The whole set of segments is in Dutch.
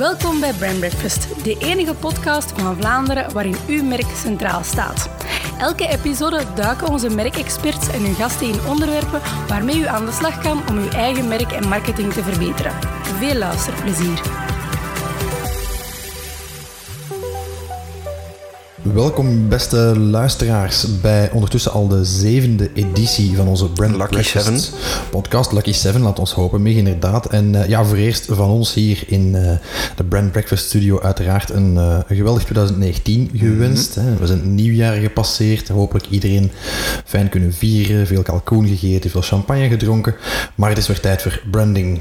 Welkom bij Brand Breakfast, de enige podcast van Vlaanderen waarin uw merk centraal staat. Elke episode duiken onze merkexperts en hun gasten in onderwerpen waarmee u aan de slag kan om uw eigen merk en marketing te verbeteren. Veel luisterplezier. Welkom beste luisteraars bij ondertussen al de zevende editie van onze Brand Lucky Breakfast Seven. podcast. Lucky 7, laat ons hopen, Mig inderdaad. En eh, ja, voor eerst van ons hier in eh, de Brand Breakfast studio uiteraard een, een geweldig 2019 gewenst. hè. We zijn het nieuwjaar gepasseerd. Hopelijk iedereen fijn kunnen vieren, veel kalkoen gegeten, veel champagne gedronken. Maar het is weer tijd voor branding.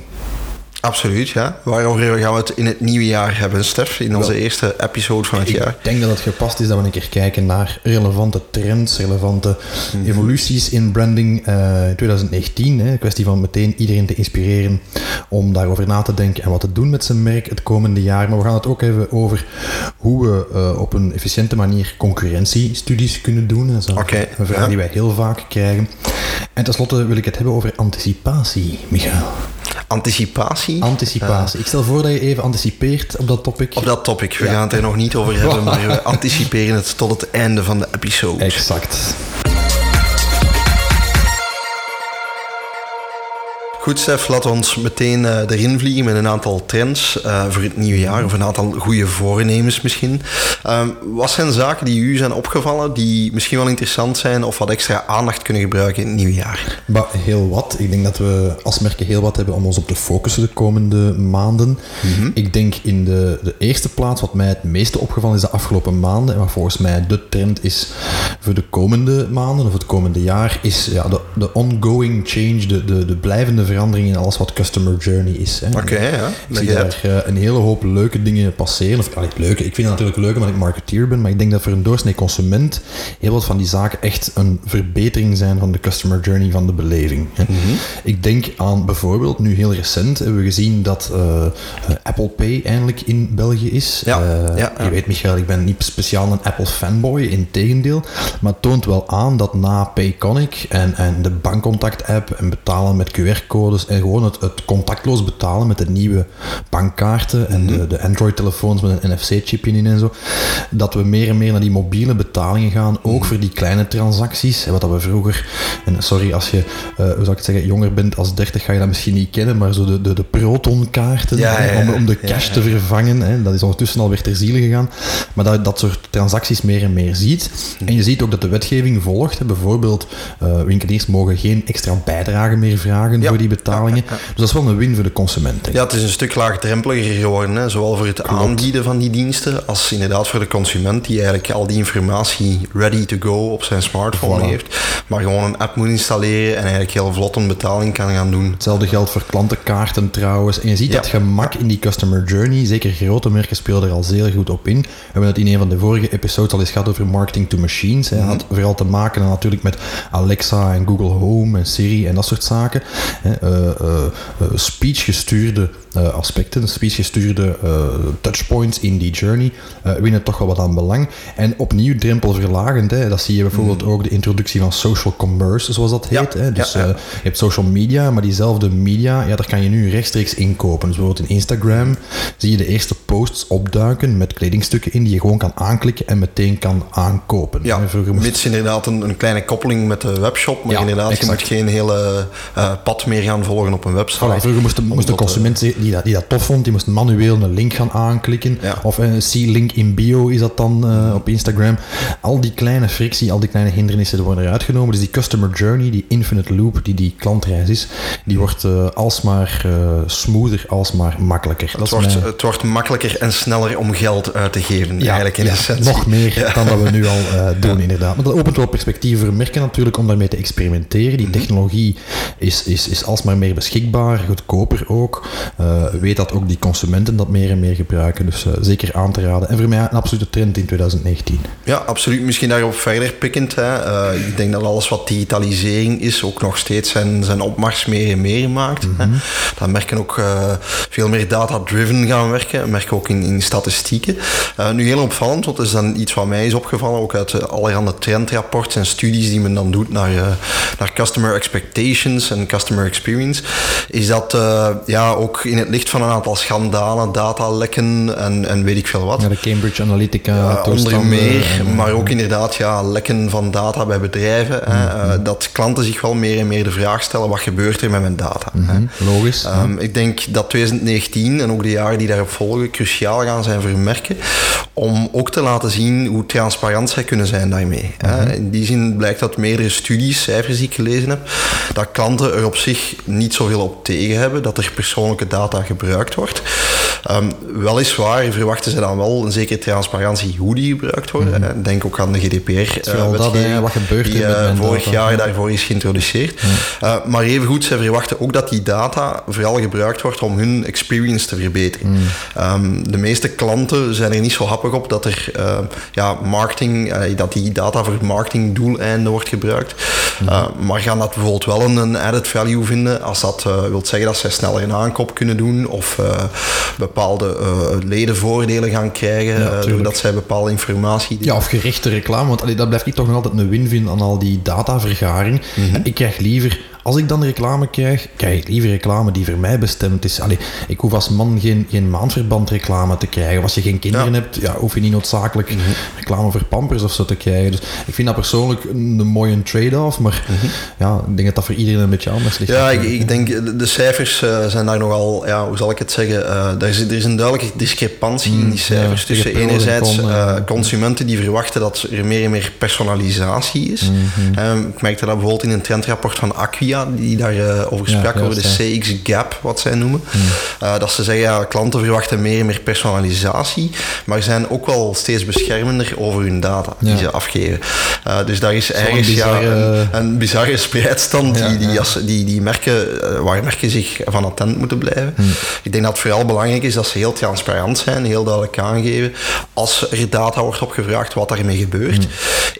Absoluut, ja. Waarover gaan we het in het nieuwe jaar hebben, Stef? In onze Wel, eerste episode van het jaar. Ik denk dat het gepast is dat we een keer kijken naar relevante trends, relevante Mhm. evoluties in branding eh, in 2019. Hè. Een kwestie van meteen iedereen te inspireren om daarover na te denken en wat te doen met zijn merk het komende jaar. Maar we gaan het ook even over hoe we eh, op een efficiënte manier concurrentiestudies kunnen doen. Dat is een, vraag ja. die wij heel vaak krijgen. En tenslotte wil ik het hebben over anticipatie, Michael. Anticipatie. Anticipatie. Ik stel voor dat je even anticipeert op dat topic. Op dat topic. We Ja. gaan het er nog niet over hebben, maar we anticiperen het tot het einde van de episode. Exact. Goed, Stef, laten we ons meteen eh, erin vliegen met een aantal trends eh, voor het nieuwe jaar, of een aantal goede voornemens misschien. Ehm, wat zijn zaken die u zijn opgevallen, die misschien wel interessant zijn of wat extra aandacht kunnen gebruiken in het nieuwe jaar? Maar heel wat. Ik denk dat we als merken heel wat hebben om ons op te focussen de komende maanden. Ik denk in de, de eerste plaats, wat mij het meeste opgevallen is de afgelopen maanden, en wat volgens mij de trend is voor de komende maanden of het komende jaar, is ja, de, de ongoing change, de, de, de blijvende verandering in alles wat customer journey is. Oké, ja. Ik zie daar eh, een hele hoop leuke dingen passeren. Of, allee, leuke, ik vind het natuurlijk leuk omdat ik marketeer ben, maar ik denk dat voor een doorsnee consument heel wat van die zaken echt een verbetering zijn van de customer journey, van de beleving. hè. Mhm. Ik denk aan bijvoorbeeld, nu heel recent, hebben we gezien dat eh, eh, Apple Pay eindelijk in België is. Ja, ja, ja. Je weet, Michael, ik ben niet speciaal een Apple fanboy, in tegendeel. Maar het toont wel aan dat na Payconic en, en de bankcontact-app en betalen met En gewoon het, het contactloos betalen met de nieuwe bankkaarten en Mhm. de, de Android-telefoons met een NFC-chipje in en zo, dat we meer en meer naar die mobiele betalingen gaan, ook Mhm. voor die kleine transacties. Wat dat we vroeger, en sorry als je, eh, hoe zou ik het zeggen, jonger bent als 30 ga je dat misschien niet kennen, maar zo de, de, de protonkaarten Ja, hè, ja, om, om de cash te vervangen, hè, dat is ondertussen alweer ter ziele gegaan, maar dat dat soort transacties meer en meer ziet. En je ziet ook dat de wetgeving volgt. Hè. Bijvoorbeeld, eh, winkeliers mogen geen extra bijdrage meer vragen voor die betalingen. Dus dat is wel een win voor de consument. Ja, het is een stuk laagdrempeliger geworden, hè? zowel voor het aanbieden van die diensten als inderdaad voor de consument die eigenlijk al die informatie ready to go op zijn smartphone Voilà. heeft, maar gewoon een app moet installeren en eigenlijk heel vlot een betaling kan gaan doen. Hetzelfde geldt voor klantenkaarten trouwens. En je ziet dat gemak in die customer journey. Zeker grote merken spelen er al zeer goed op in. We hebben het in een van de vorige episodes al eens gehad over marketing to machines. Het had vooral te maken natuurlijk met Alexa en Google Home en Siri en dat soort zaken. Hè, eh, eh, eh, speech-gestuurde aspecten, speech-gestuurde touchpoints in die journey winnen toch wel wat aan belang. En opnieuw drempelverlagend. Hè, dat zie je bijvoorbeeld ook de introductie van social commerce, zoals dat Ja, heet. Hè. Dus ja, ja. eh, je hebt social media, maar diezelfde media, ja, daar kan je nu rechtstreeks inkopen. Dus bijvoorbeeld in Instagram zie je de eerste posts opduiken met kledingstukken in die je gewoon kan aanklikken en meteen kan aankopen. Ja, Hè, vroeger moest- mits inderdaad een, een kleine koppeling met de webshop, maar inderdaad, exact. je moet geen hele pad meer gaan volgen op een website. Voilà, vroeger moest de, moest de Omdat, consument die dat, die dat tof vond, die moest manueel een link gaan aanklikken. Ja. Of een C-link in bio is dat dan eh, op Instagram. Al die kleine frictie, al die kleine hindernissen worden eruit genomen. Dus die customer journey, die infinite loop, die die klantreis is, die wordt eh, alsmaar eh, smoother, alsmaar makkelijker. het, wordt, het wordt makkelijker en sneller om geld uit te geven, eigenlijk in ja, essentie. nog meer dan wat we nu al eh, doen, inderdaad. Maar dat opent wel perspectieven voor merken natuurlijk om daarmee te experimenteren. Die technologie is, is, is alsmaar meer beschikbaar, goedkoper ook. Eh, weet dat ook die consumenten dat meer en meer gebruiken. Dus eh, zeker aan te raden. En voor mij een absolute trend in 2019. Ja, absoluut. Misschien daarop verder pikkend. Hè. Eh, ik denk dat alles wat digitalisering is ook nog steeds zijn, zijn opmars meer en meer maakt. hè. Dat merken ook veel meer data-driven gaan werken. Merken ook in, in statistieken. Nu heel opvallend, want dat is dan iets wat mij is opgevallen, ook uit allerhande trendrapporten en studies die men dan doet naar, naar customer expectations en customer experience experience, is dat uh, ja, ook in het licht van een aantal schandalen, datalekken en, en weet ik veel wat. Ja, de Cambridge Analytica uh, Onder meer, en, maar ook inderdaad ja, lekken van data bij bedrijven. Mm -hmm. dat klanten zich wel meer en meer de vraag stellen, wat gebeurt er met mijn data? Mm -hmm. Logisch. Um, ik denk dat 2019 en ook de jaren die daarop volgen cruciaal gaan zijn voor merken om ook te laten zien hoe transparant zij kunnen zijn daarmee. Mm -hmm. In die zin blijkt dat meerdere studies, cijfers die ik gelezen heb, dat klanten er op zich niet zoveel op tegen hebben dat er persoonlijke data gebruikt wordt. Um, weliswaar verwachten ze dan wel een zekere transparantie hoe die gebruikt worden. Mm -hmm. Denk ook aan de GDPR. Uh, dat, hè, wat gebeurt die uh, vorig data. jaar daarvoor is geïntroduceerd. Uh, maar evengoed, zij verwachten ook dat die data vooral gebruikt wordt om hun experience te verbeteren. Mm. Um, de meeste klanten zijn er niet zo happig op dat er ja, marketing, dat die data voor marketingdoeleinden wordt gebruikt. Mm. maar gaan dat bijvoorbeeld wel een, een added value vinden als dat wil zeggen dat zij sneller een aankoop kunnen doen of bepaalde ledenvoordelen gaan krijgen Ja, doordat zij bepaalde informatie... Ja, of gerichte reclame, want allee, dat blijf ik toch nog altijd een win vinden aan al die datavergaring. Mm -hmm. Ik krijg liever als ik dan reclame krijg, krijg ik liever reclame die voor mij bestemd is. Allee, ik hoef als man geen, geen maandverband reclame te krijgen. Als je geen kinderen Ja. hebt, ja, hoef je niet noodzakelijk Mhm. reclame voor pampers of zo te krijgen. Dus ik vind dat persoonlijk een, een mooie trade-off, maar ja, ik denk dat dat voor iedereen een beetje anders ligt. Mhm. Ja, ik, ik denk de, de cijfers uh, zijn daar nogal, ja, hoe zal ik het zeggen, uh, er, is, er is een duidelijke discrepantie in die cijfers ja, tussen en enerzijds uh, eh. consumenten die verwachten dat er meer en meer personalisatie is. Mhm. ik merkte dat bijvoorbeeld in een trendrapport van Die daar uh, over Ja, over de CX Gap, wat zij noemen. Hmm. Uh, dat ze zeggen, ja, klanten verwachten meer en meer personalisatie, maar zijn ook wel steeds beschermender over hun data die Ja. ze afgeven. Uh, dus daar is ergens ja, een, een bizarre spreidstand die, die, als- die, die merken, eh, waar merken zich van attent moeten blijven. Hmm. Ik denk dat het vooral belangrijk is dat ze heel transparant zijn, heel duidelijk aangeven als er data wordt opgevraagd wat daarmee gebeurt. Hmm.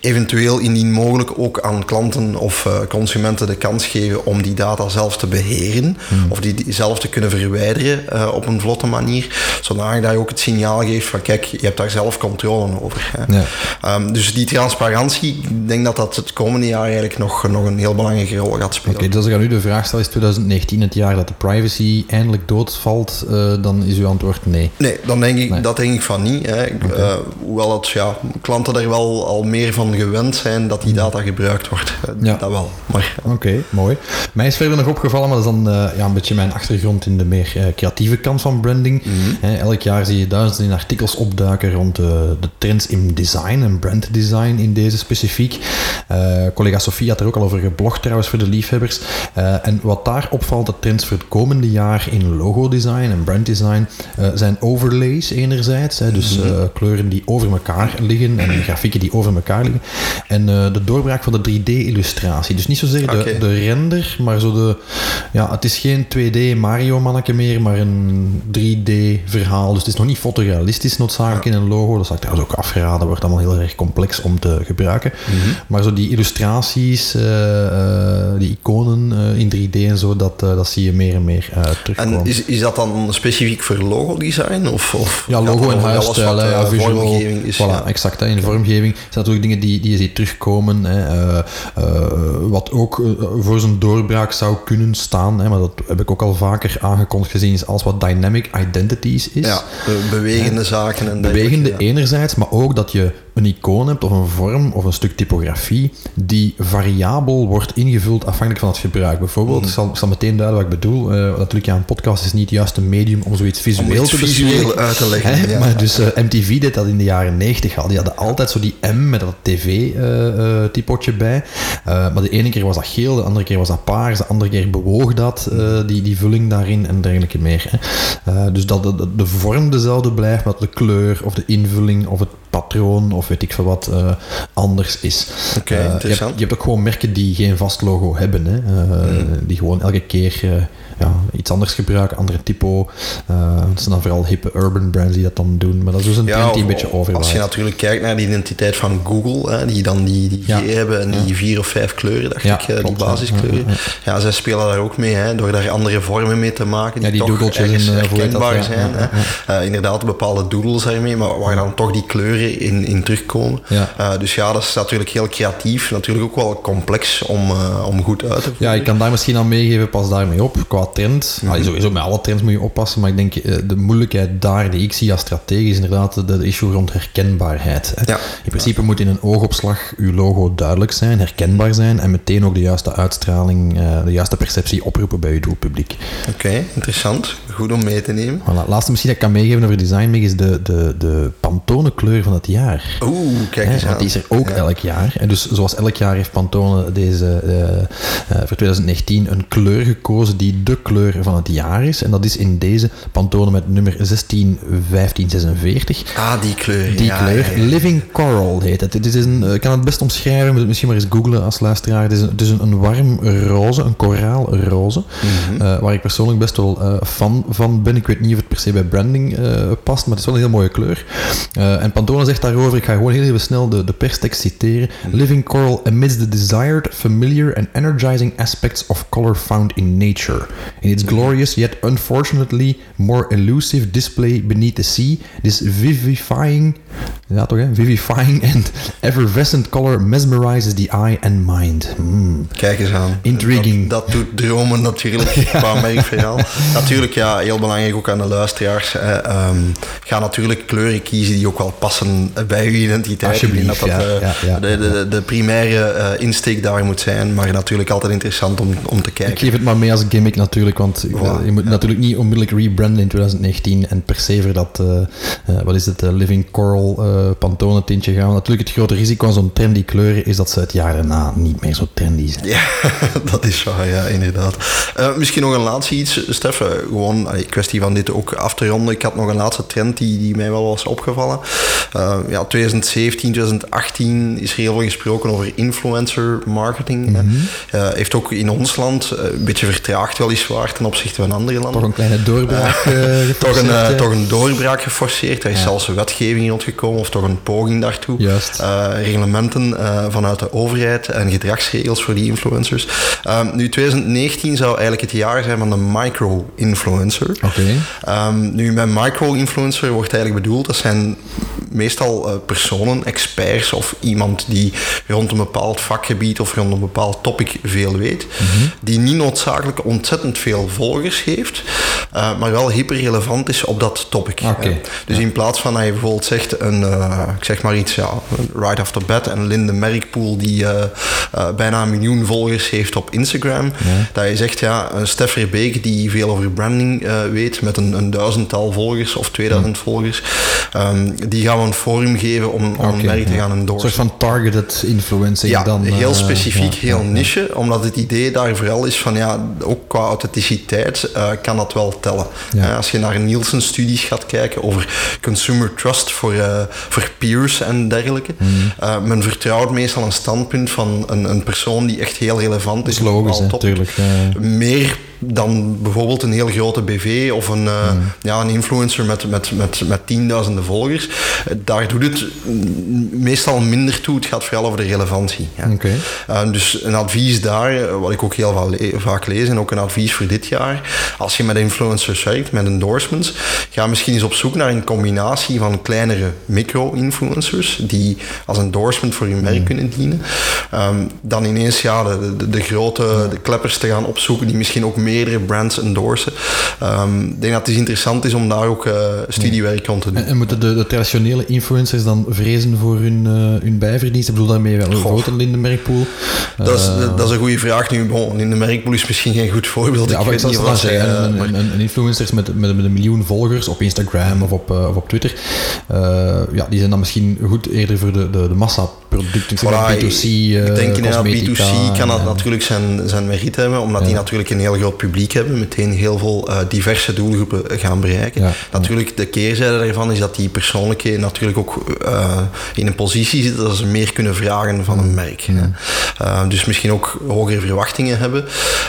Eventueel indien mogelijk ook aan klanten of consumenten de kans geven om die data zelf te beheren Hmm. of die, zelf te kunnen verwijderen uh, op een vlotte manier, zodanig dat je ook het signaal geeft van kijk, je hebt daar zelf controle over. Hè. Ja. Um, dus die transparantie, ik denk dat dat het komende jaar eigenlijk nog, nog een heel belangrijke rol gaat spelen. Oké, dus als ik aan u de vraag stel, is 2019 het jaar dat de privacy eindelijk doodvalt, uh, dan is uw antwoord nee. Nee, dan denk ik, Nee. dat denk ik van niet. Hè. Uh, hoewel het, ja, klanten er wel al meer van gewend zijn dat die data gebruikt wordt. Ja. Dat wel. Maar, Oké, mooi. Mij is verder nog opgevallen, maar dat is dan uh, ja, een beetje mijn achtergrond in de meer uh, creatieve kant van branding. Mhm. Eh, elk jaar zie je duizenden artikels opduiken rond de, de trends in design en branddesign in deze specifiek. Collega Sofie had er ook al over geblogd trouwens voor de liefhebbers. En wat daar opvalt, de trends voor het komende jaar in logodesign en branddesign uh, zijn overlays enerzijds. Dus uh, kleuren die over elkaar liggen en grafieken die over elkaar liggen. En de doorbraak van de 3D-illustratie. Dus niet zozeer de, de render, maar zo de... Ja, het is geen 2D Mario-manneke meer, maar een 3D-verhaal. Dus het is nog niet fotorealistisch noodzakelijk in een logo. Dat zou ik trouwens ook afgeraden. wordt allemaal heel erg complex om te gebruiken. Mhm. Maar zo die illustraties, eh, eh, die iconen eh, in 3D en zo, dat, dat zie je meer en meer terugkomen. en is, is dat dan specifiek voor logodesign? Of, of Ja, logo en huisstijl, ja, visual. vormgeving is? voilà, ja. exact. Hè, in vormgeving zijn natuurlijk dingen die, die je ziet terugkomen. Hè, wat ook voor zijn doorbraak zou kunnen staan, hè, maar dat heb ik ook al vaker aangekondigd gezien, is alles wat dynamic identities is. Ja, be- bewegende zaken. En Bewegende enerzijds, maar ook dat je een icoon hebt of een vorm of een stuk typografie die variabel wordt ingevuld afhankelijk van het gebruik. Bijvoorbeeld, ik, zal, ik zal meteen duiden wat ik bedoel. Uh, natuurlijk, ja, een podcast is niet juist een medium om zoiets visueel Om iets te visueel uit te leggen. Hè? ja. Maar dus uh, MTV deed dat in de jaren 90 al. Die hadden altijd zo die M met dat tv-typotje bij. Uh, maar de ene keer was dat geel, de andere keer was dat paars, de andere keer bewoog dat, uh, die, die vulling daarin en dergelijke meer. Hè. Dus dat de, de, de, vorm dezelfde blijft, maar de kleur of de invulling of het patroon of weet ik veel wat uh, anders is. Oké, okay, je, hebt, je hebt ook gewoon merken die geen vast logo hebben, hè. Mm. die gewoon elke keer ja, iets anders gebruiken, andere typo. het zijn dan vooral hippe urban brands die dat dan doen, maar dat is dus een ja, trend die een beetje overlaat. Als je natuurlijk kijkt naar de identiteit van Google, hè, die dan die, die Ja. Hebben en die vier of vijf kleuren, dacht ik, eh, klopt, die basiskleuren. ja, zij spelen daar ook mee, hè, door daar andere vormen mee te maken, die, Ja, die toch ergens en, eh, dat, herkenbaar ja, zijn. hè. Inderdaad, bepaalde doodles daarmee, maar waar dan toch die kleuren in, in terugkomen. Dus ja, dat is natuurlijk heel creatief. Natuurlijk ook wel complex om, om goed uit te voeren. Ja, ik kan daar misschien aan meegeven, pas daarmee op. Qua trend. Allee, sowieso met alle trends moet je oppassen, maar ik denk eh, de moeilijkheid daar die ik zie als strategisch is inderdaad de, issue rond herkenbaarheid. hè. Ja. In principe moet in een oogopslag uw logo duidelijk zijn, herkenbaar zijn en meteen ook de juiste uitstraling, eh, de juiste perceptie oproepen bij uw doelpubliek. Oké, interessant. Goed om mee te nemen. Voilà. Laatste misschien dat ik kan meegeven over Design is de, de, de Pantone kleur van het jaar. Oeh, kijk eens want die is er ook Ja. elk jaar. En dus zoals elk jaar heeft Pantone deze, eh, eh, voor 2019 een kleur gekozen die de kleur van het jaar is. En dat is in deze Pantone met nummer 161546. Ah, die kleur. Die ja, kleur, ja. Living Coral heet het. Is een, eh, ik kan het best omschrijven, moet het misschien maar eens googlen als luisteraar. Het is een, het is een, een warm roze, een koraalroze, eh, waar ik persoonlijk best wel fan van ben. Ik weet niet of het per se bij branding eh, past, maar het is wel een heel mooie kleur. Eh, en Pantone zegt daarover, ik ga gewoon heel even snel de, de perstekst citeren. Living Coral amidst the desired, familiar and energizing aspects of color found in nature. In its glorious yet unfortunately more elusive display beneath the sea, this vivifying, ja toch hè, vivifying and effervescent color mesmerizes the eye and mind. Hmm. Kijk eens aan. Intriguing. Dat, dat doet dromen natuurlijk, qua merkverhaal. natuurlijk, ja, heel belangrijk ook aan de luisteraars. Ehm, ga natuurlijk kleuren kiezen die ook wel passen bij uw identiteit. Denk dat dat Alsjeblieft, ja, eh, ja, de, de, de primaire eh, insteek daar moet zijn. Maar natuurlijk altijd interessant om, om te kijken. Ik geef het maar mee als gimmick natuurlijk, want Voilà, je moet natuurlijk niet onmiddellijk rebranden in 2019 en per se voor dat, eh, eh, wat is het, eh, Living Coral eh, Pantone tintje gaan. Natuurlijk het grote risico aan zo'n trendy kleuren is dat ze het jaar erna niet meer zo trendy zijn. Ja, dat is waar, ja, inderdaad. Eh, misschien nog een laatste iets, Stef. eh, gewoon een kwestie van dit ook af te ronden. Ik had nog een laatste trend die, die mij wel was opgevallen. Eh, ja, 2017, 2018 is er heel veel gesproken over influencer marketing. Eh, heeft ook in ons land eh, een beetje vertraagd weliswaar ten opzichte van andere landen. Toch een kleine doorbraak. Toch een, toch een doorbraak geforceerd. Er is zelfs een wetgeving rondgekomen, of toch een poging daartoe. Juist. Reglementen vanuit de overheid en gedragsregels voor die influencers. Nu, 2019 zou eigenlijk het jaar zijn van de micro-influencer. Oké. Ehm, nu, met micro-influencer wordt eigenlijk bedoeld, dat zijn meestal eh, personen, experts of iemand die rond een bepaald vakgebied of rond een bepaald topic veel weet, die niet noodzakelijk ontzettend veel volgers heeft, eh, maar wel hyperrelevant is op dat topic. Hè. Dus in plaats van dat je bijvoorbeeld zegt, een, eh, ik zeg maar iets, ja, right the bat, een Linde Merkpoel die eh, eh, bijna een miljoen volgers heeft op Instagram, dat je zegt, ja, een Stef Verbeek die veel over branding eh, weet, met een, een duizendtal volgers of 2000 volgers, ehm, die gaan we een forum geven om, om een merk te gaan Een endorsen. soort van targeted influencing Ja, dan. heel eh, specifiek, ja, heel ja. niche. Omdat het idee daar vooral is van, ja, ook qua authenticiteit eh, kan dat wel tellen. Ja. Eh, als je naar Nielsen-studies gaat kijken over consumer trust voor, voor peers en dergelijke. Eh, men vertrouwt meestal een standpunt van een, een persoon die echt heel relevant Dat is. een logisch, bepaald hè, topic. tuurlijk. ja. Meer dan bijvoorbeeld een heel grote BV of een, eh, Mhm. ja, een influencer met, met, met, met tienduizenden volgers. Eh, Daar doet het mm, meestal minder toe. Het gaat vooral over de relevantie. ja. Uh, dus een advies daar, uh, wat ik ook heel le- vaak lees en ook een advies voor dit jaar. Als je met influencers werkt, met endorsements, ga misschien eens op zoek naar een combinatie van kleinere micro-influencers die als endorsement voor je merk kunnen dienen. Um, dan ineens ja, de, de, de grote de kleppers te gaan opzoeken die misschien ook meerdere brands endorsen. Um, ik denk dat het interessant is om daar ook uh, studiewerk rond te doen. En, en moeten de, de traditionele influencers dan vrezen voor hun, uh, hun bijverdienst? Ik bedoel daarmee wel een grote Lindenbergpool. Dat is, dat is een goede vraag. Nu, bon, Lindenbergpool is misschien geen goed voorbeeld. Ja, ik weet niet wat zeggen. Een, een, influencers met, met, met een miljoen volgers op Instagram of op, of op Twitter, ja, die zijn dan misschien goed eerder voor de, de, de massaproducten. Maar Voilà, B2C, ik uh, denk inderdaad, cosmetica, B2C kan dat natuurlijk zijn, zijn merit hebben, omdat die natuurlijk een heel groot publiek hebben, meteen heel veel eh, diverse doelgroepen gaan bereiken. Natuurlijk, de keerzijde daarvan is dat die persoonlijkheden natuurlijk ook eh, in een positie zitten dat ze meer kunnen vragen van een merk. Eh, dus misschien ook hogere verwachtingen hebben.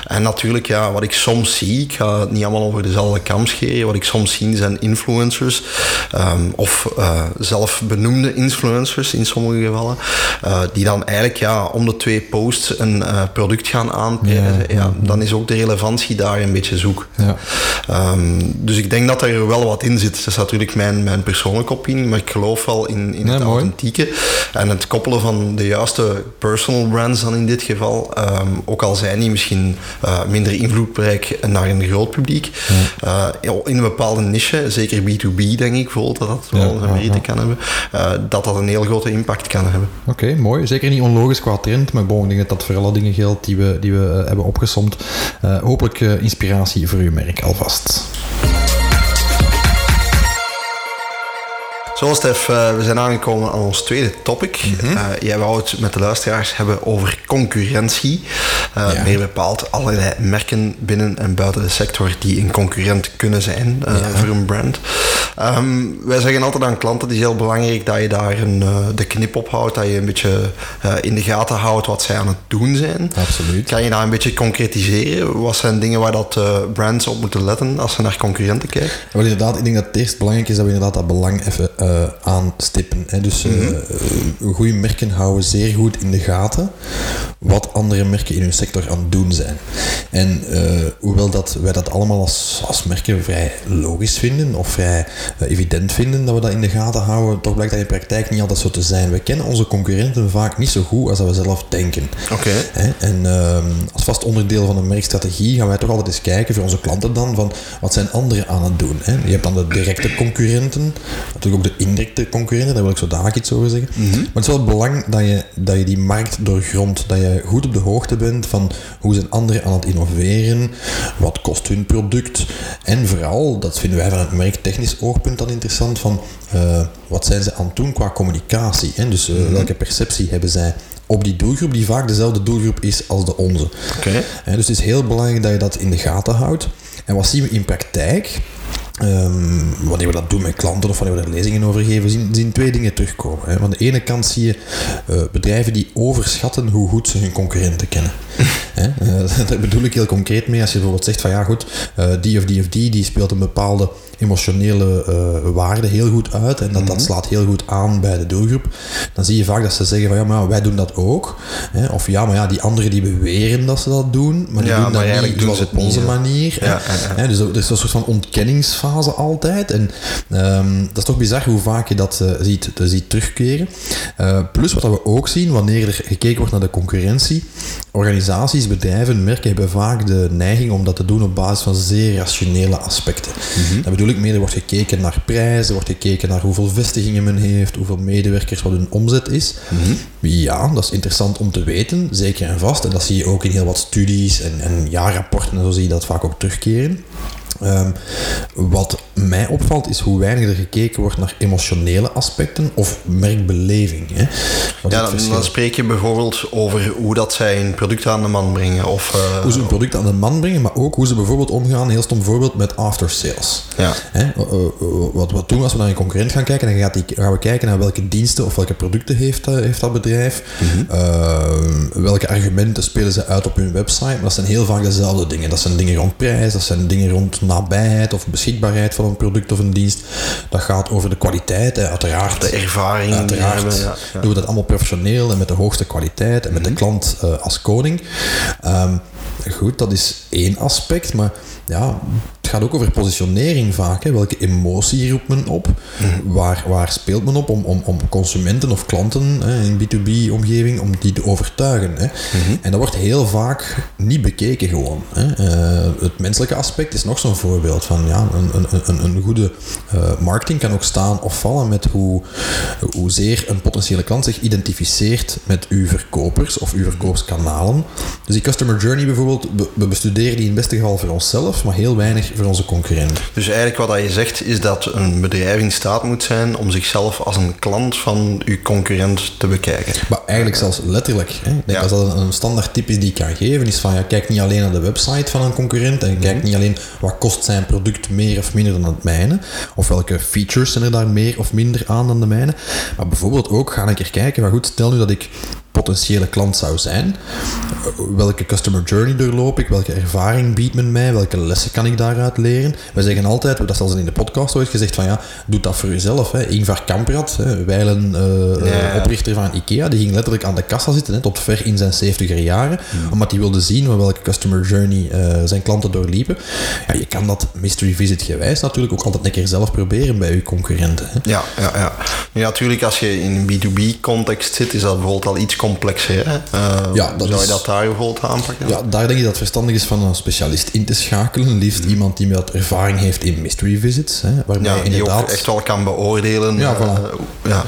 En natuurlijk, ja, wat ik soms zie, ik ga het niet allemaal over dezelfde kam scheren, wat ik soms zie zijn influencers, ehm, of eh, zelf benoemde influencers in sommige gevallen, eh, die dan eigenlijk ja, om de twee posts een eh, product gaan aanprijzen, ja, dan is ook de relevantie daar een beetje zoek. Ja. Ehm, dus ik denk dat er wel wat in zit. Dat is natuurlijk mijn, mijn persoonlijke opinie, maar ik geloof wel in, in het authentieke en het koppelen van de juiste personal brands dan in dit geval. Ehm, ook al zijn die misschien eh, minder invloedrijk naar een groot publiek. In een bepaalde niche, zeker B2B denk ik bijvoorbeeld, dat dat wel een ja, kan hebben. dat dat een heel grote impact kan hebben. Oké, mooi. Zeker niet onlogisch qua trend, maar bon, ik denk dat dat voor alle dingen geldt die we, die we eh, hebben opgesomd. Eh, hopelijk eh, inspiratie voor uw merk alvast. Zo Stef, eh, we zijn aangekomen aan ons tweede topic. Mhm. Eh, jij wou het met de luisteraars hebben over concurrentie. Eh, Ja. Meer bepaald allerlei merken binnen en buiten de sector die een concurrent kunnen zijn voor een brand. Ehm, wij zeggen altijd aan klanten, het is heel belangrijk dat je daar een, de knip op houdt, dat je een beetje in de gaten houdt wat zij aan het doen zijn. Absoluut. Kan je dat een beetje concretiseren? Wat zijn dingen waar dat brands op moeten letten als ze naar concurrenten kijken? Wel inderdaad, ik denk dat het eerst belangrijk is dat we inderdaad dat belang even eh, aanstippen. Hè. Dus eh goede merken houden zeer goed in de gaten wat andere merken in hun sector aan het doen zijn. En eh, hoewel dat wij dat allemaal als, als merken vrij logisch vinden of vrij evident vinden dat we dat in de gaten houden, toch blijkt dat in de praktijk niet altijd zo te zijn. We kennen onze concurrenten vaak niet zo goed als dat we zelf denken. Oké. En ehm, als vast onderdeel van een merkstrategie gaan wij toch altijd eens kijken voor onze klanten dan van wat zijn anderen aan het doen. Hè? Je hebt dan de directe concurrenten, natuurlijk ook de indirecte concurrenten, daar wil ik zo dadelijk iets over zeggen. Maar het is wel belang dat je, dat je die markt doorgrondt, dat je goed op de hoogte bent van hoe zijn anderen aan het innoveren, wat kost hun product en vooral, dat vinden wij van het merktechnisch oogpunt dan interessant, van eh, wat zijn ze aan het doen qua communicatie. Hè? Dus eh, welke perceptie hebben zij op die doelgroep, die vaak dezelfde doelgroep is als de onze. Hè, dus het is heel belangrijk dat je dat in de gaten houdt. En wat zien we in praktijk? Ehm, wanneer we dat doen met klanten of wanneer we daar lezingen over geven, zien, zien twee dingen terugkomen. Hè. Aan de ene kant zie je eh, bedrijven die overschatten hoe goed ze hun concurrenten kennen. Hè, eh, daar bedoel ik heel concreet mee. Als je bijvoorbeeld zegt van ja goed, eh, die of die of die, die speelt een bepaalde emotionele waarde heel goed uit en dat, dat slaat heel goed aan bij de doelgroep, dan zie je vaak dat ze zeggen van ja, maar ja, wij doen dat ook. Hè, of ja, maar ja, die anderen die beweren dat ze dat doen, maar die Ja, doen maar dat eigenlijk niet doen zoals ze op onze manier. hè. Ja, dus er is een soort van ontkenningsfase altijd. En ehm, dat is toch bizar hoe vaak je dat eh, ziet, eh, ziet terugkeren. Eh, plus wat we ook zien, wanneer er gekeken wordt naar de concurrentie, organisaties, bedrijven, merken hebben vaak de neiging om dat te doen op basis van zeer rationele aspecten. Dat bedoel ik mee, er wordt gekeken naar prijs, er wordt gekeken naar hoeveel vestigingen men heeft, hoeveel medewerkers, wat hun omzet is. Ja, dat is interessant om te weten, zeker en vast. En dat zie je ook in heel wat studies en, en jaarrapporten en zo zie je dat vaak ook terugkeren. Ehm, wat mij opvalt is hoe weinig er gekeken wordt naar emotionele aspecten of merkbeleving. Hè. Ja, dan, dan spreek je bijvoorbeeld over hoe dat zij een product aan de man brengen. Of, eh, hoe ze een product aan de man brengen, maar ook hoe ze bijvoorbeeld omgaan, heel stom voorbeeld, met after sales. Ja. Hè, wat, wat doen we als we naar een concurrent gaan kijken? Dan gaat die, gaan we kijken naar welke diensten of welke producten heeft, eh, heeft dat bedrijf. Eh, welke argumenten spelen ze uit op hun website. Maar dat zijn heel vaak dezelfde dingen. Dat zijn dingen rond prijs, dat zijn dingen rond nabijheid of beschikbaarheid van een product of een dienst. Dat gaat over de kwaliteit, hè, uiteraard. de ervaring die Uiteraard hebben. Ja, ja. doen we dat allemaal professioneel en met de hoogste kwaliteit en met de klant eh, als koning. Ehm, goed, dat is één aspect, maar ja, gaat ook over positionering vaak. Hè. Welke emotie roept men op? Waar, waar speelt men op om, om, om consumenten of klanten hè, in B2B-omgeving om die te overtuigen? Hè. En dat wordt heel vaak niet bekeken gewoon. Hè. Eh, het menselijke aspect is nog zo'n voorbeeld van ja, een, een, een, een goede eh, marketing kan ook staan of vallen met hoe, hoezeer een potentiële klant zich identificeert met uw verkopers of uw verkoopskanalen. Dus die customer journey bijvoorbeeld, we, we bestuderen die in het beste geval voor onszelf, maar heel weinig voor onze concurrent. Dus eigenlijk wat dat je zegt is dat een bedrijf in staat moet zijn om zichzelf als een klant van uw concurrent te bekijken. Maar eigenlijk zelfs letterlijk. Hè. Ik denk Ja. Als dat een, standaard tip is die ik kan geven, is van ja, kijk niet alleen naar de website van een concurrent en kijk niet alleen wat kost zijn product meer of minder dan het mijne, of welke features zijn er daar meer of minder aan dan de mijne, maar bijvoorbeeld ook ga een keer kijken, maar goed, stel nu dat ik potentiële klant zou zijn. Welke customer journey doorloop ik? Welke ervaring biedt men mij? Welke lessen kan ik daaruit leren? We zeggen altijd, dat is zelfs in de podcast ooit gezegd, van ja, doe dat voor jezelf. Hè. Ingvar Kamprad, hè, wijlen uh, ja. oprichter van IKEA, die ging letterlijk aan de kassa zitten, hè, tot ver in zijn 70er jaren, omdat hij wilde zien welke customer journey uh, zijn klanten doorliepen. Ja, je kan dat mystery visit gewijs natuurlijk ook altijd een keer zelf proberen bij je concurrenten. Hè. Ja, ja, ja. ja, natuurlijk als je in een B2B-context zit, is dat bijvoorbeeld al iets complexer. Hè? Uh, ja, dat zou je dat daar bijvoorbeeld aanpakken? Ja, daar denk ik dat het verstandig is van een specialist in te schakelen. Liefst mm. iemand die met ervaring heeft in mystery visits. Hè, ja, die inderdaad... ook echt wel kan beoordelen. Ja, voilà. ja.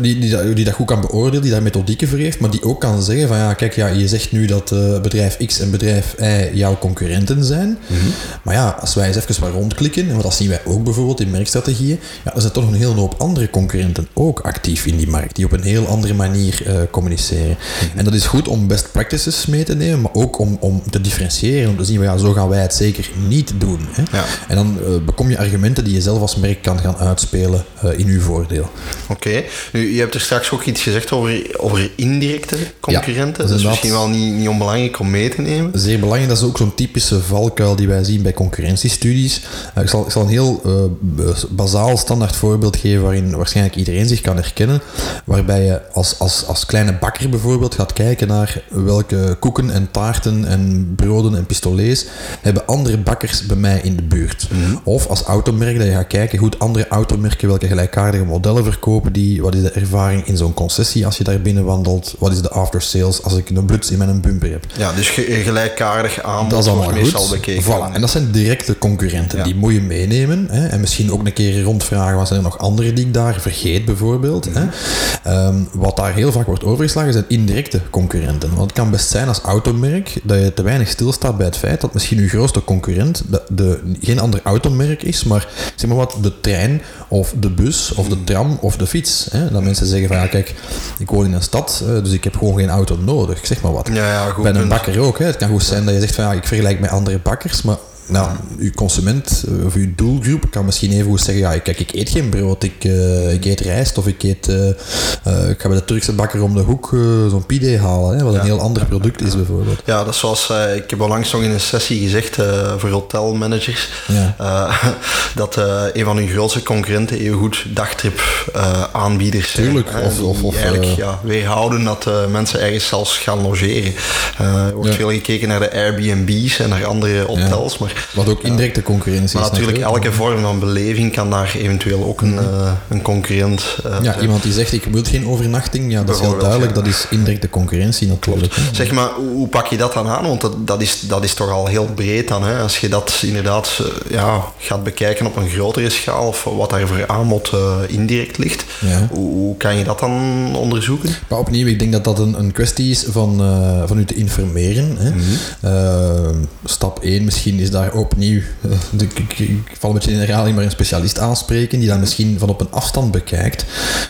Die, die, die, dat goed kan beoordelen, die daar methodieken voor heeft, maar die ook kan zeggen van ja, kijk, ja, je zegt nu dat uh, bedrijf X en bedrijf Y jouw concurrenten zijn. Mm -hmm. Maar ja, als wij eens even wat rondklikken, en dat zien wij ook bijvoorbeeld in merkstrategieën, ja, er zijn toch een hele hoop andere concurrenten ook actief in die markt, die op een heel andere manier Mhm. En dat is goed om best practices mee te nemen, maar ook om, om te differentiëren, om te zien, ja, zo gaan wij het zeker niet doen. Hè? Ja. En dan uh, bekom je argumenten die je zelf als merk kan gaan uitspelen uh, in uw voordeel. Oké, nu je hebt er straks ook iets gezegd over, over indirecte concurrenten. Ja, dat is misschien wel niet, niet onbelangrijk om mee te nemen. Zeer belangrijk, dat is ook zo'n typische valkuil die wij zien bij concurrentiestudies. Uh, ik, zal, ik zal een heel bazaal standaard voorbeeld geven waarin waarschijnlijk iedereen zich kan herkennen, waarbij je als, als, als kleine bakker bijvoorbeeld gaat kijken naar welke koeken en taarten en broden en pistolets hebben andere bakkers bij mij in de buurt. Mhm. Of als automerk dat je gaat kijken goed andere automerken welke gelijkaardige modellen verkopen die, wat is de ervaring in zo'n concessie als je daar binnen wandelt, wat is de after sales als ik een bluts in mijn bumper heb. Ja, dus gelijkaardig aan dat is allemaal meestal bekeken. Voilà. En dat zijn directe concurrenten, die moet je meenemen hè? en misschien ook een keer rondvragen wat zijn er nog andere die ik daar vergeet bijvoorbeeld. Hè? Ehm, wat daar heel vaak wordt overgeslagen zijn indirecte concurrenten. Want het kan best zijn als automerk dat je te weinig stilstaat bij het feit dat misschien uw grootste concurrent de, de, geen ander automerk is, maar zeg maar wat, de trein of de bus of de tram of de fiets. Hè? Dat mensen zeggen van ja, kijk, ik woon in een stad, dus ik heb gewoon geen auto nodig, zeg maar wat. Ja, ja, goed bij een bakker ook. Hè? Het kan goed zijn dat je zegt van ja, ik vergelijk met andere bakkers, maar nou, uw consument eh, of uw doelgroep kan misschien even goed zeggen: ja, kijk, ik eet geen brood, ik, uh, ik eet rijst of ik eet. Uh, ik ga bij de Turkse bakker om de hoek zo'n pide halen, hè, wat een heel ander product is, bijvoorbeeld. Ja, dat is zoals ik heb al langs nog in een sessie gezegd voor hotelmanagers ja. dat een van hun grootste concurrenten even goed dagtrip aanbieders zijn. Tuurlijk, of, of, of eigenlijk ja, weerhouden dat mensen ergens zelfs gaan logeren. er wordt veel gekeken naar de Airbnb's en naar andere hotels, maar wat ook indirecte concurrentie maar is. natuurlijk, elke vorm van beleving kan daar eventueel ook een, uh, een concurrent... Uh, ja, iemand die zegt, ik wil geen overnachting, ja, dat is heel duidelijk, dat is indirecte concurrentie natuurlijk. Zeg maar, hoe pak je dat dan aan? Want dat, dat, is, dat is toch al heel breed dan, hè? Als je dat inderdaad uh, ja, gaat bekijken op een grotere schaal, of wat daar voor aanbod indirect ligt, ja. hoe, hoe, kan je dat dan onderzoeken? Maar opnieuw, ik denk dat dat een, een kwestie is van, van u te informeren. Hè? Mm -hmm. stap 1 misschien is daar opnieuw, uh, ik, ik, ik, val een beetje in herhaling, maar een specialist aanspreken die dat misschien van op een afstand bekijkt.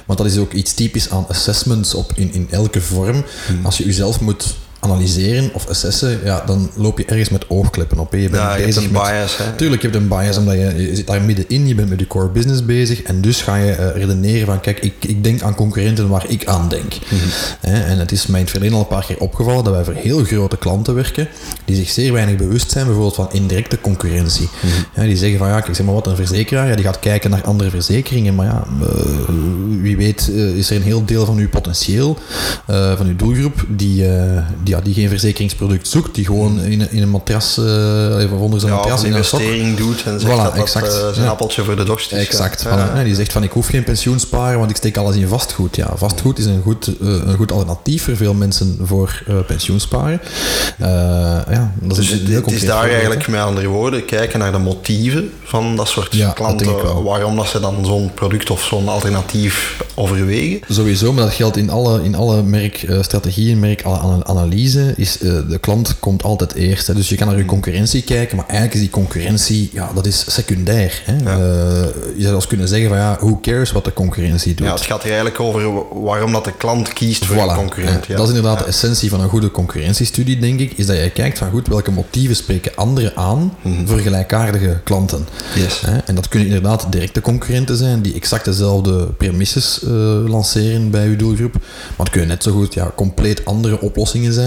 Want dat is ook iets typisch aan assessments op, in, in elke vorm. Hmm. Als je jezelf moet analyseren of assessen, ja, dan loop je ergens met oogkleppen op. Je bent ja, je bezig hebt een bias. Hè? Tuurlijk, je hebt een bias, omdat je, je zit daar middenin, je bent met je core business bezig en dus ga je uh, redeneren van, kijk, ik, ik denk aan concurrenten waar ik aan denk. Mm -hmm. en het is mij in het verleden al een paar keer opgevallen dat wij voor heel grote klanten werken, die zich zeer weinig bewust zijn bijvoorbeeld van indirecte concurrentie. Mm -hmm. die zeggen van, ja, ik zeg maar wat, een verzekeraar, ja, die gaat kijken naar andere verzekeringen, maar ja, uh, wie weet uh, is er een heel deel van uw potentieel, van uw doelgroep, die, die ja, die geen verzekeringsproduct zoekt, die gewoon in, in een matras, uh, onder zijn ja, matras een in een doet en zegt voilà, dat exact, dat uh, zijn ja. appeltje voor de dorst is. Exact. Ja. die zegt van ik hoef geen pensioen sparen, want ik steek alles in vastgoed. Ja, vastgoed is een goed, uh, een goed alternatief voor veel mensen voor pensioen sparen. ja, dat is dus een het is daar eigenlijk met andere woorden kijken naar de motieven van dat soort klanten, dat waarom dat ze dan zo'n product of zo'n alternatief overwegen. Sowieso, maar dat geldt in alle, in alle merkstrategieën, is uh, de klant komt altijd eerst. Hè. Dus je kan naar je concurrentie kijken, maar eigenlijk is die concurrentie, ja, dat is secundair. Hè. Ja. Uh, je zou eens kunnen zeggen van ja, who cares wat de concurrentie doet. Ja, het gaat hier eigenlijk over waarom dat de klant kiest voor voilà. een concurrent. Ja. Dat is inderdaad de essentie van een goede concurrentiestudie, denk ik, is dat je kijkt van goed, welke motieven spreken anderen aan mm -hmm. voor gelijkaardige klanten. Yes. Hè. En dat kunnen inderdaad directe concurrenten zijn die exact dezelfde premissen services uh, lanceren bij uw doelgroep. Maar het kunnen net zo goed ja, compleet andere oplossingen zijn.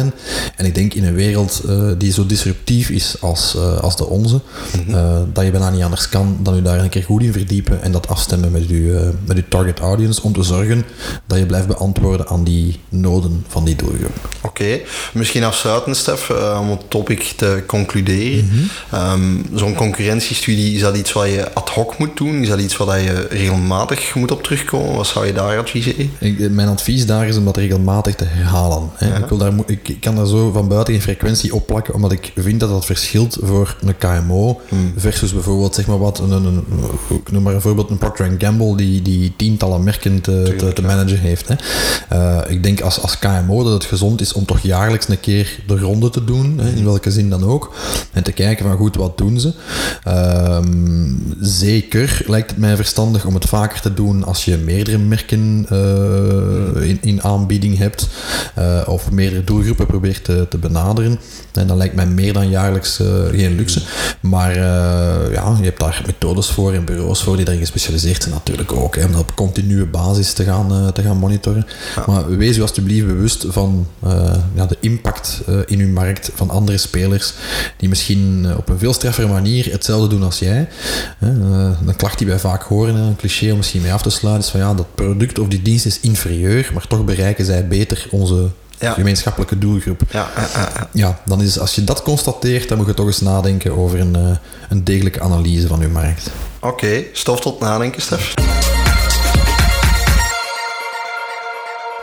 En ik denk in een wereld uh, die zo disruptief is als, uh, als de onze, mm -hmm. dat je bijna niet anders kan dan u daar een keer goed in verdiepen en dat afstemmen met uw, met uw target audience om te zorgen dat je blijft beantwoorden aan die noden van die doelgroep. Oké, okay. misschien afsluiten, Stef, om het topic te concluderen. Mm -hmm. um, Zo'n concurrentiestudie, is dat iets wat je ad hoc moet doen? Is dat iets wat je regelmatig moet op terugkomen? Wat zou je daar adviseren? Ik, mijn advies daar is om dat regelmatig te herhalen. Hè. Ja. Ik, wil daar, ik, ik, kan daar zo van buiten geen frequentie opplakken, omdat ik vind dat dat verschilt voor een KMO hmm. versus bijvoorbeeld, zeg maar wat, een, ik noem maar een voorbeeld, een Procter Gamble die, die tientallen merken te, Tuurlijk, te, te managen heeft. Hè. Uh, ik denk als, als KMO dat het gezond is om toch jaarlijks een keer de ronde te doen, hè, in welke zin dan ook, en te kijken van goed, wat doen ze? Uh, zeker lijkt het mij verstandig om het vaker te doen als je meerdere merken uh, in, in aanbieding hebt uh, of meerdere doelgroepen probeert te, te, benaderen. En dan lijkt mij meer dan jaarlijks uh, geen luxe. Maar ja, je hebt daar methodes voor en bureaus voor die daarin gespecialiseerd zijn natuurlijk ook. Hè, om dat op continue basis te gaan, te gaan monitoren. Ja. Maar wees u alsjeblieft bewust van ja, de impact in uw markt van andere spelers die misschien op een veel straffere manier hetzelfde doen als jij. een klacht die wij vaak horen, een cliché om misschien mee af te sluiten, is van ja, dat product of die dienst is inferieur, maar toch bereiken zij beter onze ja. gemeenschappelijke doelgroep. Ja, uh, uh, uh. ja, dan is als je dat constateert, dan moet je toch eens nadenken over een, een degelijke analyse van je markt. Oké, okay, stof tot nadenken, Stef.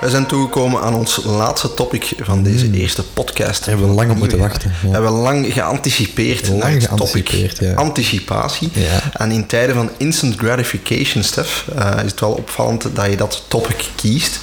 We zijn toegekomen aan ons laatste topic van deze mm. eerste podcast. Hebben we lang op moeten wachten. Ja. Hebben we lang geanticipeerd lang naar het geanticipeerd, topic. Ja. Anticipatie. Ja. En in tijden van instant gratification, Stef, uh, is het wel opvallend dat je dat topic kiest.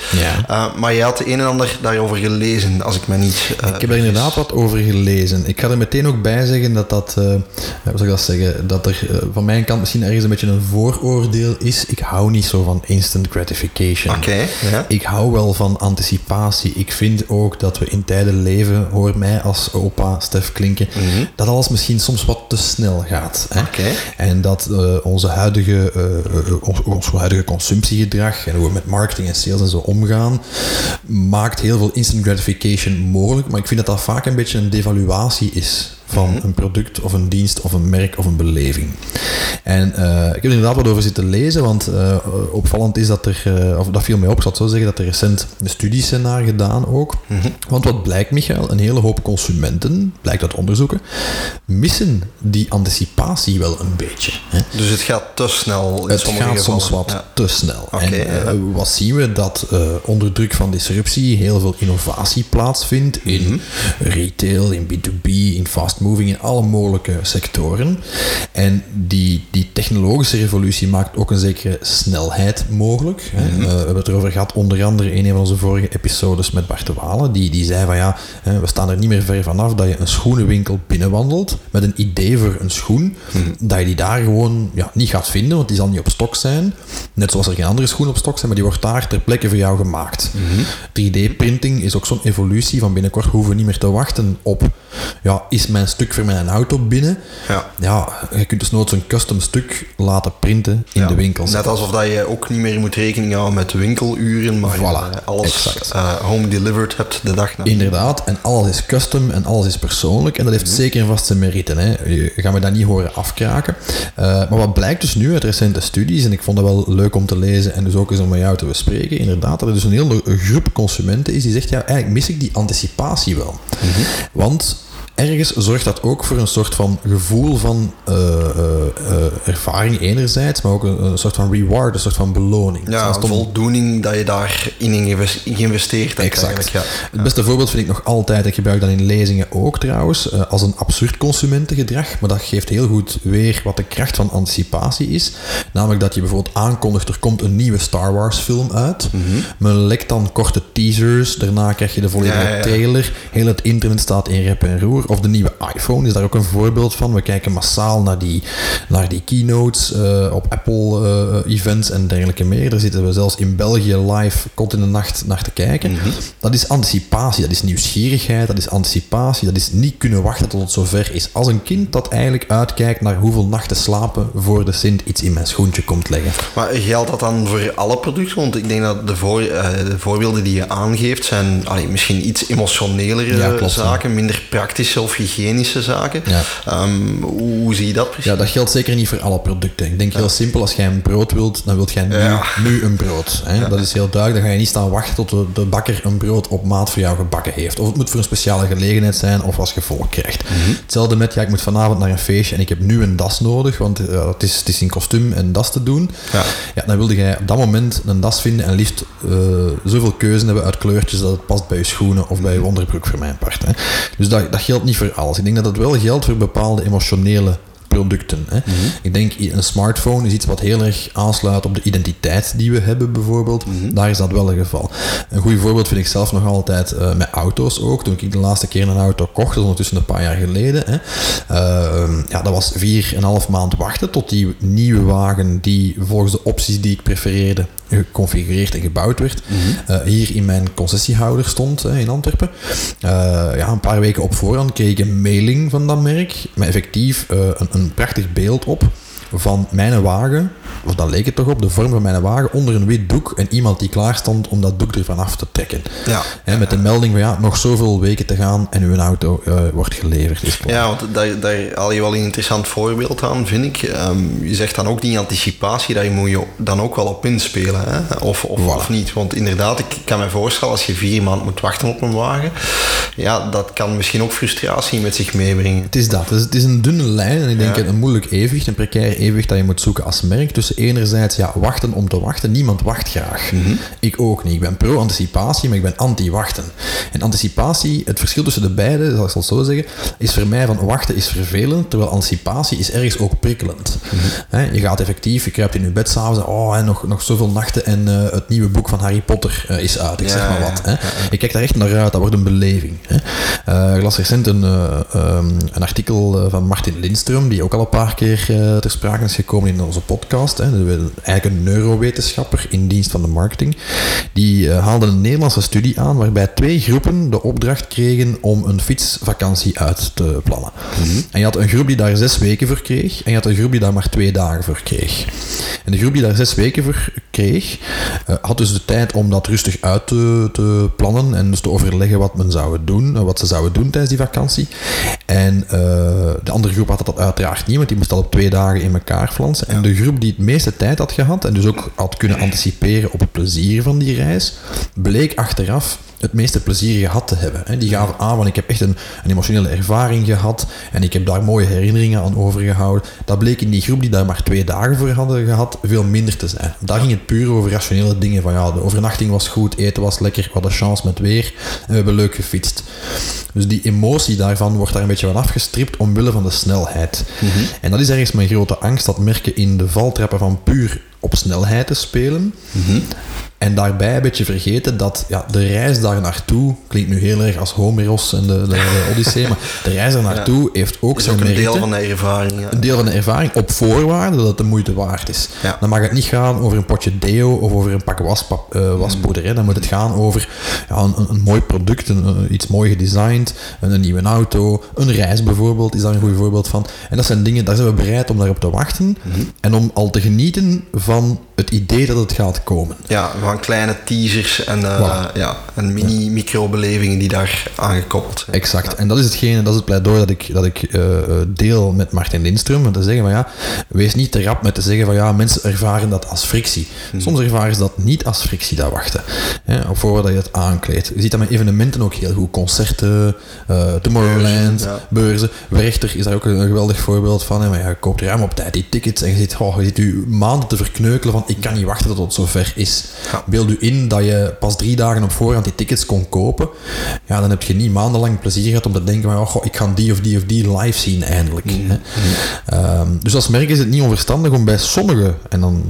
Uh, maar je had een en ander daarover gelezen, als ik me niet... Uh, ik heb er inderdaad wat over gelezen. Ik ga er meteen ook bij zeggen dat dat... hoe zou ik dat zeggen? Dat er van mijn kant misschien ergens een beetje een vooroordeel is. Ik hou niet zo van instant gratification. Oké, okay. Ik hou wel van anticipatie. Ik vind ook dat we in tijden leven, hoor mij als opa Stef klinken, mm -hmm. dat alles misschien soms wat te snel gaat. Hè? Okay. En dat uh, onze, huidige, uh, ons, ons, huidige consumptiegedrag en hoe we met marketing en sales en zo omgaan, maakt heel veel instant gratification mogelijk. Maar ik vind dat dat vaak een beetje een devaluatie is van -hmm. een product of een dienst of een merk of een beleving. En uh, ik heb er inderdaad wat over zitten lezen, want uh, opvallend is dat er, uh, of dat viel mij op, ik zal het zo zeggen, dat er recent studies zijn naar gedaan ook. Mm -hmm. Want wat blijkt, Michael, een hele hoop consumenten, blijkt uit onderzoeken, missen die anticipatie wel een beetje. Hè? Dus het gaat te snel in Het gaat gevallen. soms wat ja. te snel. Okay, en wat zien we? Dat onder druk van disruptie heel veel innovatie plaatsvindt in Mhm. retail, in B2B, in fast moving in alle mogelijke sectoren. En die, die technologische revolutie maakt ook een zekere snelheid mogelijk. Mhm. Uh, we hebben het erover gehad, onder andere in een van onze vorige episodes met Bart de Walen. Die, die zei van ja, we staan er niet meer ver vanaf dat je een schoenenwinkel binnenwandelt met een idee voor een schoen, Mhm. dat je die daar gewoon ja, niet gaat vinden, want die zal niet op stok zijn. Net zoals er geen andere schoen op stok zijn, maar die wordt daar ter plekke voor jou gemaakt. Mhm. 3D-printing is ook zo'n evolutie van binnenkort hoeven we niet meer te wachten op ja, is mijn stuk voor mijn auto binnen? Ja. ja, je kunt dus nooit een custom stuk laten printen in Ja. de winkels. Net alsof dat je ook niet meer moet rekening houden met winkeluren, maar Voilà, je, eh, alles eh, home delivered hebt de dag na. Inderdaad, en alles is custom en alles is persoonlijk. En dat heeft zeker en vast zijn meriten. Hè. Je gaat me dat niet horen afkraken. Uh, maar wat blijkt dus nu uit recente studies, en ik vond het wel leuk om te lezen en dus ook eens om met jou te bespreken, inderdaad, dat er dus een hele groep consumenten is die zegt, ja, eigenlijk mis ik die anticipatie wel. Want ergens zorgt dat ook voor een soort van gevoel van uh, uh, ervaring enerzijds, maar ook een, een, soort van reward, een soort van beloning. Ja, een voldoening dat je daarin geïnvesteerd hebt. Exact. Ja. Het beste voorbeeld vind ik nog altijd, ik gebruik dat in lezingen ook trouwens, eh, als een absurd consumentengedrag, maar dat geeft heel goed weer wat de kracht van anticipatie is. Namelijk dat je bijvoorbeeld aankondigt, er komt een nieuwe Star Wars film uit. Men lekt dan korte teasers, daarna krijg je de volledige ja. trailer, heel het internet staat in rep en roer Of de nieuwe iPhone is daar ook een voorbeeld van. We kijken massaal naar die, naar die keynotes uh, op Apple-events en dergelijke meer. Daar zitten we zelfs in België live kot in de nacht naar te kijken. Mhm. Dat is anticipatie, dat is nieuwsgierigheid, dat is anticipatie, dat is niet kunnen wachten tot het zover is. Als een kind dat eigenlijk uitkijkt naar hoeveel nachten slapen voor de Sint iets in mijn schoentje komt leggen. Maar geldt dat dan voor alle producten? Want ik denk dat de, voor, uh, de voorbeelden die je aangeeft zijn allee, misschien iets emotionelere zaken, minder praktische of hygiënische zaken. Ja. Um, hoe, zie je dat precies? Ja, dat geldt zeker niet voor alle producten. Ik denk heel simpel, als jij een brood wilt, dan wilt jij nu, nu een brood. Hè? Dat is heel duidelijk. Dan ga je niet staan wachten tot de, de, bakker een brood op maat voor jou gebakken heeft. Of het moet voor een speciale gelegenheid zijn of als je volk krijgt. Mhm. Hetzelfde met, ja, ik moet vanavond naar een feestje en ik heb nu een das nodig, want uh, het, is, het is in kostuum en das te doen. Ja. ja, dan wilde jij op dat moment een das vinden en liefst uh, zoveel keuze hebben uit kleurtjes dat het past bij je schoenen of bij je onderbroek voor mijn part. Hè. Dus dat, dat geldt niet voor alles. Ik denk dat het wel geldt voor bepaalde emotionele producten. Hè. Mhm. Ik denk een smartphone is iets wat heel erg aansluit op de identiteit die we hebben, bijvoorbeeld. Mhm. Daar is dat wel het geval. Een goed voorbeeld vind ik zelf nog altijd uh, met auto's ook. Toen ik de laatste keer een auto kocht, dat is ondertussen een paar jaar geleden. Hè. Uh, ja, dat was vier en een half maand wachten tot die nieuwe wagen, die volgens de opties die ik prefereerde, geconfigureerd en gebouwd werd, mhm. eh, hier in mijn concessiehouder stond in Antwerpen. Uh, ja, een paar weken op voorhand kreeg ik een mailing van dat merk met effectief een, een prachtig beeld op van mijn wagen, of dat leek het toch op, de vorm van mijn wagen onder een wit doek en iemand die klaar stond om dat doek ervan af te trekken. Ja. met de melding van ja, nog zoveel weken te gaan en uw auto uh, wordt geleverd. ja, want daar, daar haal je wel een interessant voorbeeld aan, vind ik. Um, je zegt dan ook die anticipatie, daar moet je dan ook wel op inspelen, hè? Of, of, of niet. Want inderdaad, ik kan me voorstellen, als je vier maanden moet wachten op een wagen, ja, dat kan misschien ook frustratie met zich meebrengen. Het is dat. Het is, het is een dunne lijn en ik denk een moeilijk evenwicht, een precair evenwicht dat je moet zoeken als merk. Tussen enerzijds, ja, wachten om te wachten. Niemand wacht graag. Mhm. Ik ook niet. Ik ben pro-anticipatie, maar ik ben anti-wachten. En anticipatie, het verschil tussen de beide, zal ik het zo zeggen, is voor mij van wachten is vervelend, terwijl anticipatie is ergens ook prikkelend. Mhm. je gaat effectief, je kruipt in je bed s'avonds, oh, nog, nog zoveel nachten en uh, het nieuwe boek van Harry Potter uh, is uit. Ik zeg maar wat. Hè. Ik kijk daar echt naar uit, dat wordt een beleving. Hè. Uh, ik las recent een, um, een artikel van Martin Lindström, die ook al een paar keer ter sprake is gekomen in onze podcast. Hè. Eigenlijk een neurowetenschapper in dienst van de marketing. Die uh, haalde een Nederlandse studie aan waarbij twee groepen de opdracht kregen om een fietsvakantie uit te plannen. Mhm. En je had een groep die daar zes weken voor kreeg en je had een groep die daar maar twee dagen voor kreeg. En de groep die daar zes weken voor kreeg, uh, had dus de tijd om dat rustig uit te, te, plannen en dus te overleggen wat men zou doen, wat ze zouden doen tijdens die vakantie. En uh, de andere groep had dat uiteraard niet, want die moest al op twee dagen in elkaar flansen. En de groep die het meeste tijd had gehad en dus ook had kunnen anticiperen op het plezier van die reis, bleek achteraf het meeste plezier gehad te hebben. Die gaven aan, want ik heb echt een, een, emotionele ervaring gehad en ik heb daar mooie herinneringen aan overgehouden. Dat bleek in die groep die daar maar twee dagen voor hadden gehad, veel minder te zijn. Daar ging het puur over rationele dingen van ja, de overnachting was goed, eten was lekker, we hadden chance met weer en we hebben leuk gefietst. Dus die emotie daarvan wordt daar een beetje van afgestript omwille van de snelheid. Mhm. En dat is ergens mijn grote angst, dat merken in de valtrappen van puur op snelheid te spelen. Mhm. En daarbij een beetje vergeten dat ja, de reis daar naartoe, klinkt nu heel erg als Homeros en de, de, Odyssee, maar de reis daar naartoe heeft ook is zijn ook een deel van de ervaring. Een deel van de ervaring, op voorwaarde dat het de moeite waard is. Dan mag het niet gaan over een potje deo of over een pak waspap, uh, waspoeder. Hè. Dan moet het gaan over ja, een, een, mooi product, een, iets mooi gedesigned, een, nieuwe auto, een reis bijvoorbeeld, is daar een goed voorbeeld van. En dat zijn dingen, daar zijn we bereid om daarop te wachten mhm. en om al te genieten van het idee dat het gaat komen. Ja, van kleine teasers en, uh, ja, en mini-microbelevingen die daar aangekoppeld zijn. Exact. En dat is hetgene, dat is het pleidooi dat ik, dat ik uh, deel met Martin Lindström. Om te zeggen van ja, wees niet te rap met te zeggen van ja, mensen ervaren dat als frictie. Hmm. Soms ervaren ze dat niet als frictie, dat wachten. Hè, voordat je het aankleedt. Je ziet dat met evenementen ook heel goed. Concerten, uh, Tomorrowland, beurzen. Werchter is daar ook een, geweldig voorbeeld van. Hè, maar ja, je koopt ruim op tijd die tickets en je ziet, oh, je maanden te verkneukelen van ik kan niet wachten tot het zover is. Ja. Beeld u in dat je pas drie dagen op voorhand die tickets kon kopen. Ja, dan heb je niet maandenlang plezier gehad om te denken van, oh, goh, ik ga die of die of die live zien eindelijk. hè. Ehm, dus als merk is het niet onverstandig om bij sommige, en dan,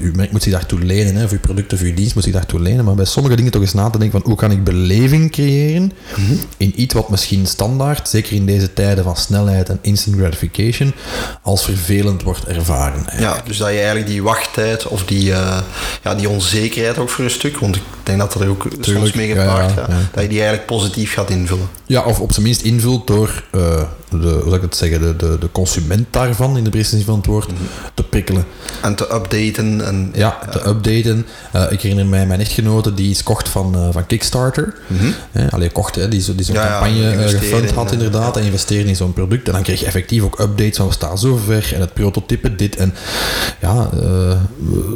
uw merk moet zich daartoe lenen, hè, of uw product of uw dienst moet zich daartoe lenen, maar bij sommige dingen toch eens na te denken van, hoe kan ik beleving creëren in iets wat misschien standaard, zeker in deze tijden van snelheid en instant gratification, als vervelend wordt ervaren. Ja, dus dat je eigenlijk die wachttijd of die, eh, ja, die onzekerheid ook voor een stuk, want ik denk dat dat er ook soms mee gepaard ja, gaat, ja. dat je die eigenlijk positief gaat invullen. Ja, of op zijn minst invult door eh, de, hoe zou ik het zeggen, de, de, de consument daarvan, in de breedste zin van het woord, te prikkelen. En te updaten en Ja, te updaten. Eh, ik herinner mij mijn echtgenote die iets kocht van, eh, van Kickstarter. Eh, allee, kocht, hè, die, zo- die zo'n Ja, campagne eh, gefund had inderdaad. En investeerde in zo'n product. En dan kreeg je effectief ook updates van we staan zo ver. En het prototype dit. En ja,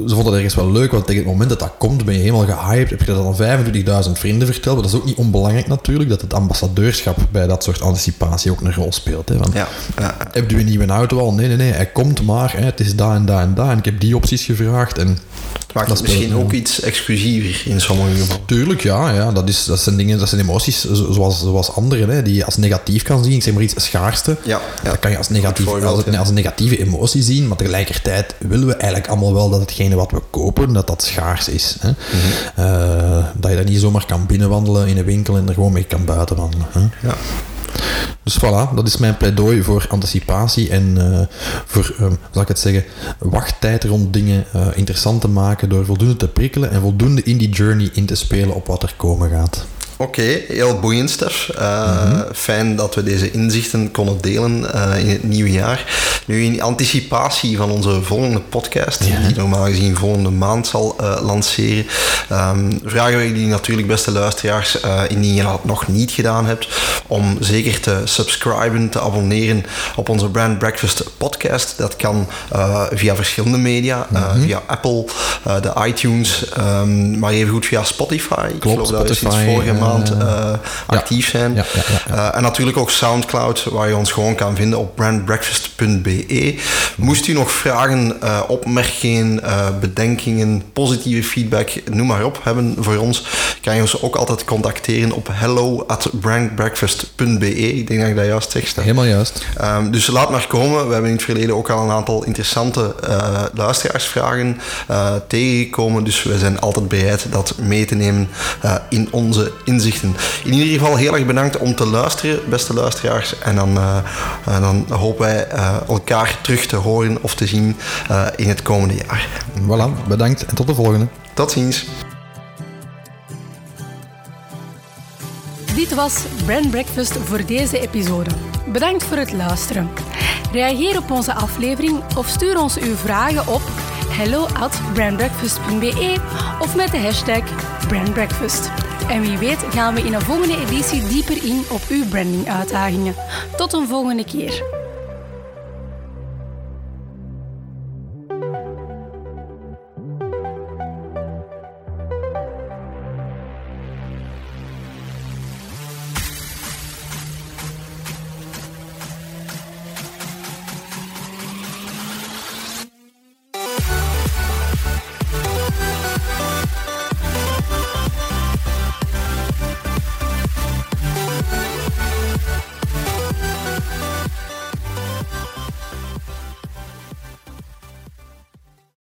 ze vonden het ergens wel leuk. Want tegen het moment dat dat komt, ben je helemaal gehyped. Heb je dat aan 25.000 vrienden verteld. Maar dat is ook niet onbelangrijk natuurlijk. Dat het ambassadeurschap bij dat soort anticipatie ook een rol speelt. Hè. Want ja, ja, heb je een nieuwe auto al? Nee, nee, nee. Hij komt maar. Hè. Het is daar en daar en daar. En ik heb die opties gevraagd. En het maakt Dat het misschien ook iets exclusiever in sommige gevallen. Tuurlijk, ja. ja dat, is, dat zijn dingen, dat zijn emoties zo- zoals, zoals anderen, hè, die je als negatief kan zien. Ik zeg maar iets, schaarste. Ja, ja. Dat kan je als, negatief, als, ja. als een negatieve emotie zien, maar tegelijkertijd willen we eigenlijk allemaal wel dat hetgene wat we kopen, dat dat schaars is. Hè. Mhm. Eh, dat je daar niet zomaar kan binnenwandelen in een winkel en er gewoon mee kan buitenwandelen. Hè. Ja. Dus voilà, dat is mijn pleidooi voor anticipatie en eh, voor, hoe zal ik het zeggen, wachttijd rond dingen eh, interessant te maken door voldoende te prikkelen en voldoende in die journey in te spelen op wat er komen gaat. Oké, heel boeiend, Stef. Eh, Mhm. Fijn dat we deze inzichten konden delen eh, in het nieuwe jaar. Nu, in anticipatie van onze volgende podcast, Ja. die normaal gezien volgende maand zal eh, lanceren, ehm, vragen we jullie natuurlijk, beste luisteraars, indien je dat nog niet gedaan hebt, om zeker te subscriben, te abonneren op onze Brand Breakfast podcast. Dat kan via verschillende media, Mhm. via Apple, de iTunes, ehm, maar even goed via Spotify. Ik Klopt, geloof dat we sinds Spotify, vorige eh, maand eh, actief zijn. Eh, en natuurlijk ook Soundcloud, waar je ons gewoon kan vinden op brandbreakfast.be. Moest u nog vragen, eh, opmerkingen, bedenkingen, positieve feedback, noem maar op, hebben voor ons, kan je ons ook altijd contacteren op hello at brandbreakfast.be. Ik denk dat ik dat juist zeg. Helemaal juist. Ehm, dus laat maar komen. We hebben in het verleden ook al een aantal interessante luisteraarsvragen eh, tegengekomen. Dus we zijn altijd bereid dat mee te nemen in onze inzichten. In ieder geval heel erg bedankt om te luisteren, beste luisteraars. En dan, eh, eh, dan hopen wij eh, elkaar terug te horen of te zien eh, in het komende jaar. Voilà, bedankt en tot de volgende. Tot ziens. Dit was Brand Breakfast voor deze episode. Bedankt voor het luisteren. Reageer op onze aflevering of stuur ons uw vragen op hello at brandbreakfast.be of met de hashtag brandbreakfast. En wie weet gaan we in een volgende editie dieper in op uw branding uitdagingen. Tot een volgende keer.